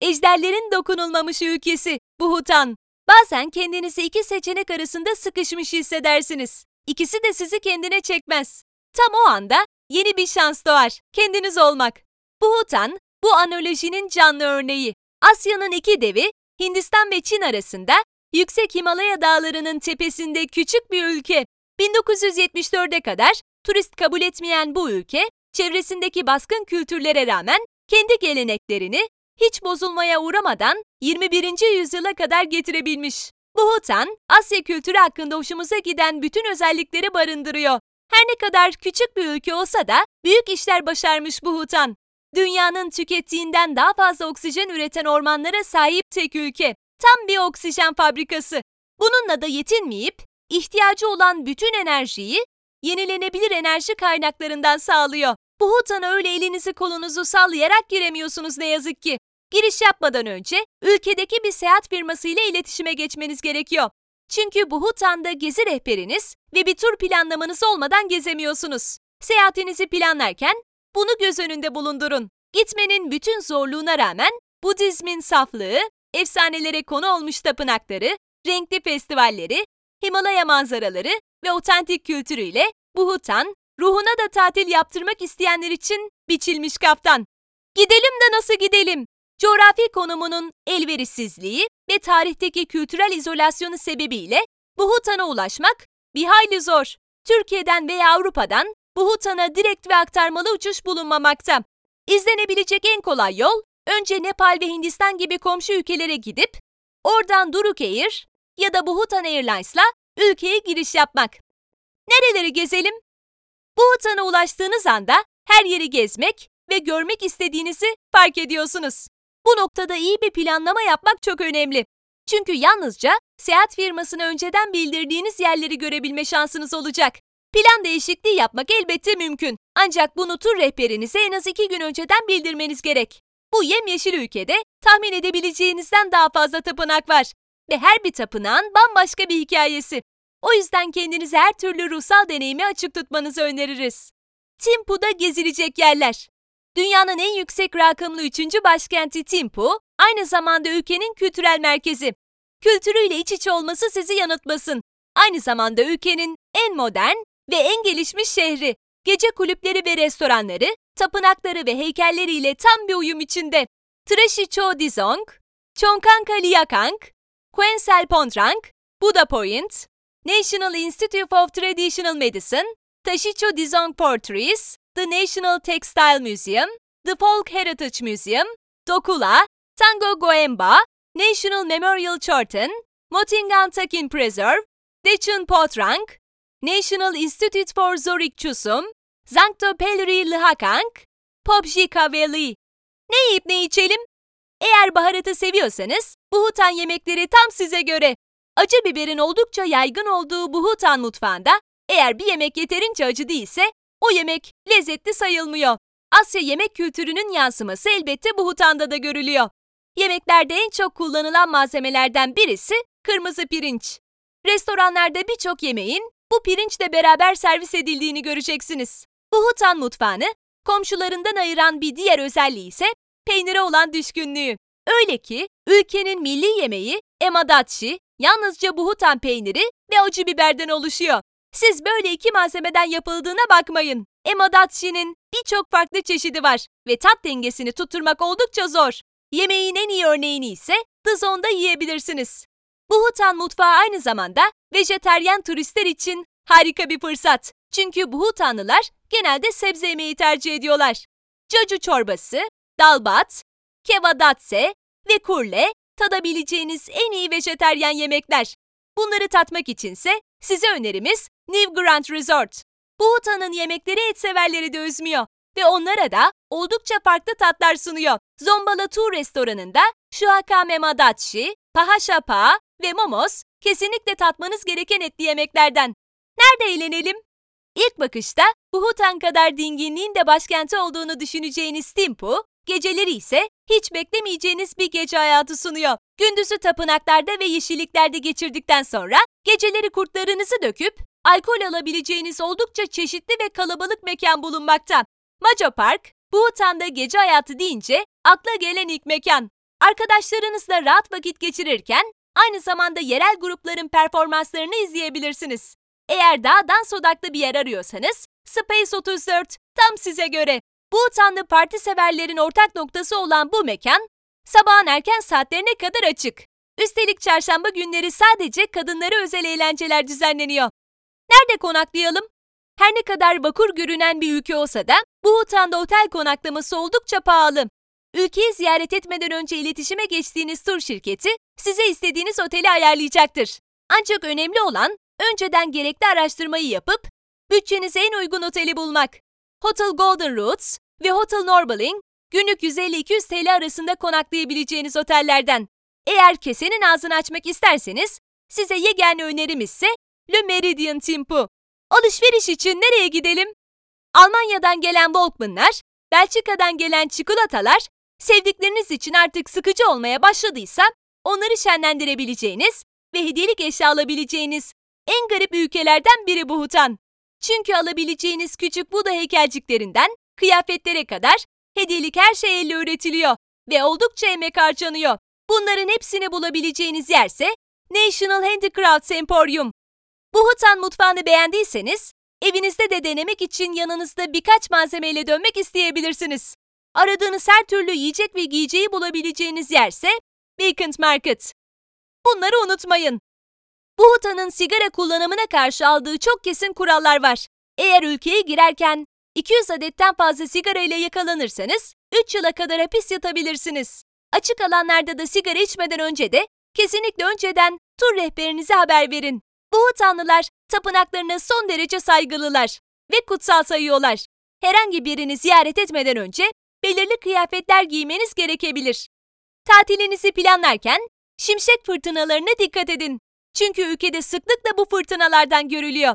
ejderlerin dokunulmamış ülkesi Bhutan. Bazen kendinizi iki seçenek arasında sıkışmış hissedersiniz. İkisi de sizi kendine çekmez. Tam o anda yeni bir şans doğar. Kendiniz olmak. Bhutan, bu analojinin canlı örneği. Asya'nın iki devi, Hindistan ve Çin arasında yüksek Himalaya dağlarının tepesinde küçük bir ülke. 1974'e kadar turist kabul etmeyen bu ülke, çevresindeki baskın kültürlere rağmen kendi geleneklerini hiç bozulmaya uğramadan 21. yüzyıla kadar getirebilmiş. Bhutan, Asya kültürü hakkında hoşumuza giden bütün özellikleri barındırıyor. Her ne kadar küçük bir ülke olsa da büyük işler başarmış Bhutan. Dünyanın tükettiğinden daha fazla oksijen üreten ormanlara sahip tek ülke. Tam bir oksijen fabrikası. Bununla da yetinmeyip ihtiyacı olan bütün enerjiyi yenilenebilir enerji kaynaklarından sağlıyor. Bhutan'a öyle elinizi kolunuzu sallayarak giremiyorsunuz ne yazık ki. Giriş yapmadan önce ülkedeki bir seyahat firması ile iletişime geçmeniz gerekiyor. Çünkü Bhutan'da gezi rehberiniz ve bir tur planlamanız olmadan gezemiyorsunuz. Seyahatinizi planlarken bunu göz önünde bulundurun. Gitmenin bütün zorluğuna rağmen Budizmin saflığı, efsanelere konu olmuş tapınakları, renkli festivalleri, Himalaya manzaraları ve otantik kültürüyle Bhutan, ruhuna da tatil yaptırmak isteyenler için biçilmiş kaftan. Gidelim de nasıl gidelim? Coğrafi konumunun elverişsizliği ve tarihteki kültürel izolasyonu sebebiyle Bhutan'a ulaşmak bir hayli zor. Türkiye'den veya Avrupa'dan Bhutan'a direkt ve aktarmalı uçuş bulunmamakta. İzlenebilecek en kolay yol, önce Nepal ve Hindistan gibi komşu ülkelere gidip, oradan Duruk Air ya da Bhutan Airlines'la ülkeye giriş yapmak. Nereleri gezelim? Bhutan'a ulaştığınız anda her yeri gezmek ve görmek istediğinizi fark ediyorsunuz. Bu noktada iyi bir planlama yapmak çok önemli. Çünkü yalnızca seyahat firmasına önceden bildirdiğiniz yerleri görebilme şansınız olacak. Plan değişikliği yapmak elbette mümkün. Ancak bunu tur rehberinize en az iki gün önceden bildirmeniz gerek. Bu yemyeşil ülkede tahmin edebileceğinizden daha fazla tapınak var. Ve her bir tapınağın bambaşka bir hikayesi. O yüzden kendinizi her türlü ruhsal deneyimi açık tutmanızı öneririz. Timpu'da gezilecek yerler. Dünyanın en yüksek rakımlı üçüncü başkenti Timpu, aynı zamanda ülkenin kültürel merkezi. Kültürüyle iç içe olması sizi yanıltmasın. Aynı zamanda ülkenin en modern ve en gelişmiş şehri. Gece kulüpleri ve restoranları, tapınakları ve heykelleriyle tam bir uyum içinde. Trashi Cho Dizong, Chongkang Liakang, Kuen Pontrang, Buddha Point, National Institute of Traditional Medicine, Tashicho Dizong Portraits, The National Textile Museum, The Folk Heritage Museum, Dokula, Tango Goemba, National Memorial Chorten, Motingan Takin Preserve, Dechun Potrang, National Institute for Zorik Chusum, Zangto Pelri Lhakang, Popji Kaveli. Ne yiyip ne içelim? Eğer baharatı seviyorsanız, Buhutan yemekleri tam size göre. Acı biberin oldukça yaygın olduğu Buhutan mutfağında, eğer bir yemek yeterince acı değilse, o yemek lezzetli sayılmıyor. Asya yemek kültürünün yansıması elbette Buhutan'da da görülüyor. Yemeklerde en çok kullanılan malzemelerden birisi kırmızı pirinç. Restoranlarda birçok yemeğin bu pirinçle beraber servis edildiğini göreceksiniz. Buhutan mutfağını komşularından ayıran bir diğer özelliği ise peynire olan düşkünlüğü. Öyle ki ülkenin milli yemeği emadatşi yalnızca Buhutan peyniri ve acı biberden oluşuyor. Siz böyle iki malzemeden yapıldığına bakmayın. Emadatşi'nin birçok farklı çeşidi var ve tat dengesini tutturmak oldukça zor. Yemeğin en iyi örneğini ise Dızon'da yiyebilirsiniz. Buhutan mutfağı aynı zamanda vejeteryan turistler için harika bir fırsat. Çünkü Buhutanlılar genelde sebze yemeği tercih ediyorlar. Caju çorbası, dalbat, kevadatse ve kurle tadabileceğiniz en iyi vejeteryan yemekler. Bunları tatmak içinse size önerimiz New Grand Resort. Bhutan'ın yemekleri et severleri de üzmüyor ve onlara da oldukça farklı tatlar sunuyor. Zombala Tour restoranında Shuakame Madachi, Pahashapa ve Momos kesinlikle tatmanız gereken etli yemeklerden. Nerede eğlenelim? İlk bakışta Bhutan kadar dinginliğin de başkenti olduğunu düşüneceğiniz Timpu, geceleri ise hiç beklemeyeceğiniz bir gece hayatı sunuyor. Gündüzü tapınaklarda ve yeşilliklerde geçirdikten sonra geceleri kurtlarınızı döküp alkol alabileceğiniz oldukça çeşitli ve kalabalık mekan bulunmakta. Majo Park, Bhutan'da gece hayatı deyince akla gelen ilk mekan. Arkadaşlarınızla rahat vakit geçirirken aynı zamanda yerel grupların performanslarını izleyebilirsiniz. Eğer daha dans odaklı bir yer arıyorsanız Space 34 tam size göre. Bhutanlı parti severlerin ortak noktası olan bu mekan sabahın erken saatlerine kadar açık. Üstelik çarşamba günleri sadece kadınlara özel eğlenceler düzenleniyor. Nerede konaklayalım? Her ne kadar vakur görünen bir ülke olsa da Bhutan'da otel konaklaması oldukça pahalı. Ülkeyi ziyaret etmeden önce iletişime geçtiğiniz tur şirketi size istediğiniz oteli ayarlayacaktır. Ancak önemli olan önceden gerekli araştırmayı yapıp bütçenize en uygun oteli bulmak. Hotel Golden Roots ve Hotel Norbaling günlük 150-200 TL arasında konaklayabileceğiniz otellerden. Eğer kesenin ağzını açmak isterseniz size yegane önerim ise Le Meridian Timpu. Alışveriş için nereye gidelim? Almanya'dan gelen Volkmann'lar, Belçika'dan gelen çikolatalar, sevdikleriniz için artık sıkıcı olmaya başladıysa onları şenlendirebileceğiniz ve hediyelik eşya alabileceğiniz en garip ülkelerden biri Bhutan. Çünkü alabileceğiniz küçük Buda heykelciklerinden kıyafetlere kadar hediyelik her şey elle üretiliyor ve oldukça emek harcanıyor. Bunların hepsini bulabileceğiniz yerse National Handicrafts Emporium. Bhutan mutfağını beğendiyseniz evinizde de denemek için yanınızda birkaç malzemeyle dönmek isteyebilirsiniz. Aradığınız her türlü yiyecek ve giyeceği bulabileceğiniz yerse Beacon Market. Bunları unutmayın. Bhutan'ın sigara kullanımına karşı aldığı çok kesin kurallar var. Eğer ülkeye girerken 200 adetten fazla sigara ile yakalanırsanız 3 yıla kadar hapis yatabilirsiniz. Açık alanlarda da sigara içmeden önce de kesinlikle önceden tur rehberinize haber verin. Bhutanlılar tapınaklarına son derece saygılılar ve kutsal sayıyorlar. Herhangi birini ziyaret etmeden önce belirli kıyafetler giymeniz gerekebilir. Tatilinizi planlarken şimşek fırtınalarına dikkat edin. Çünkü ülkede sıklıkla bu fırtınalardan görülüyor.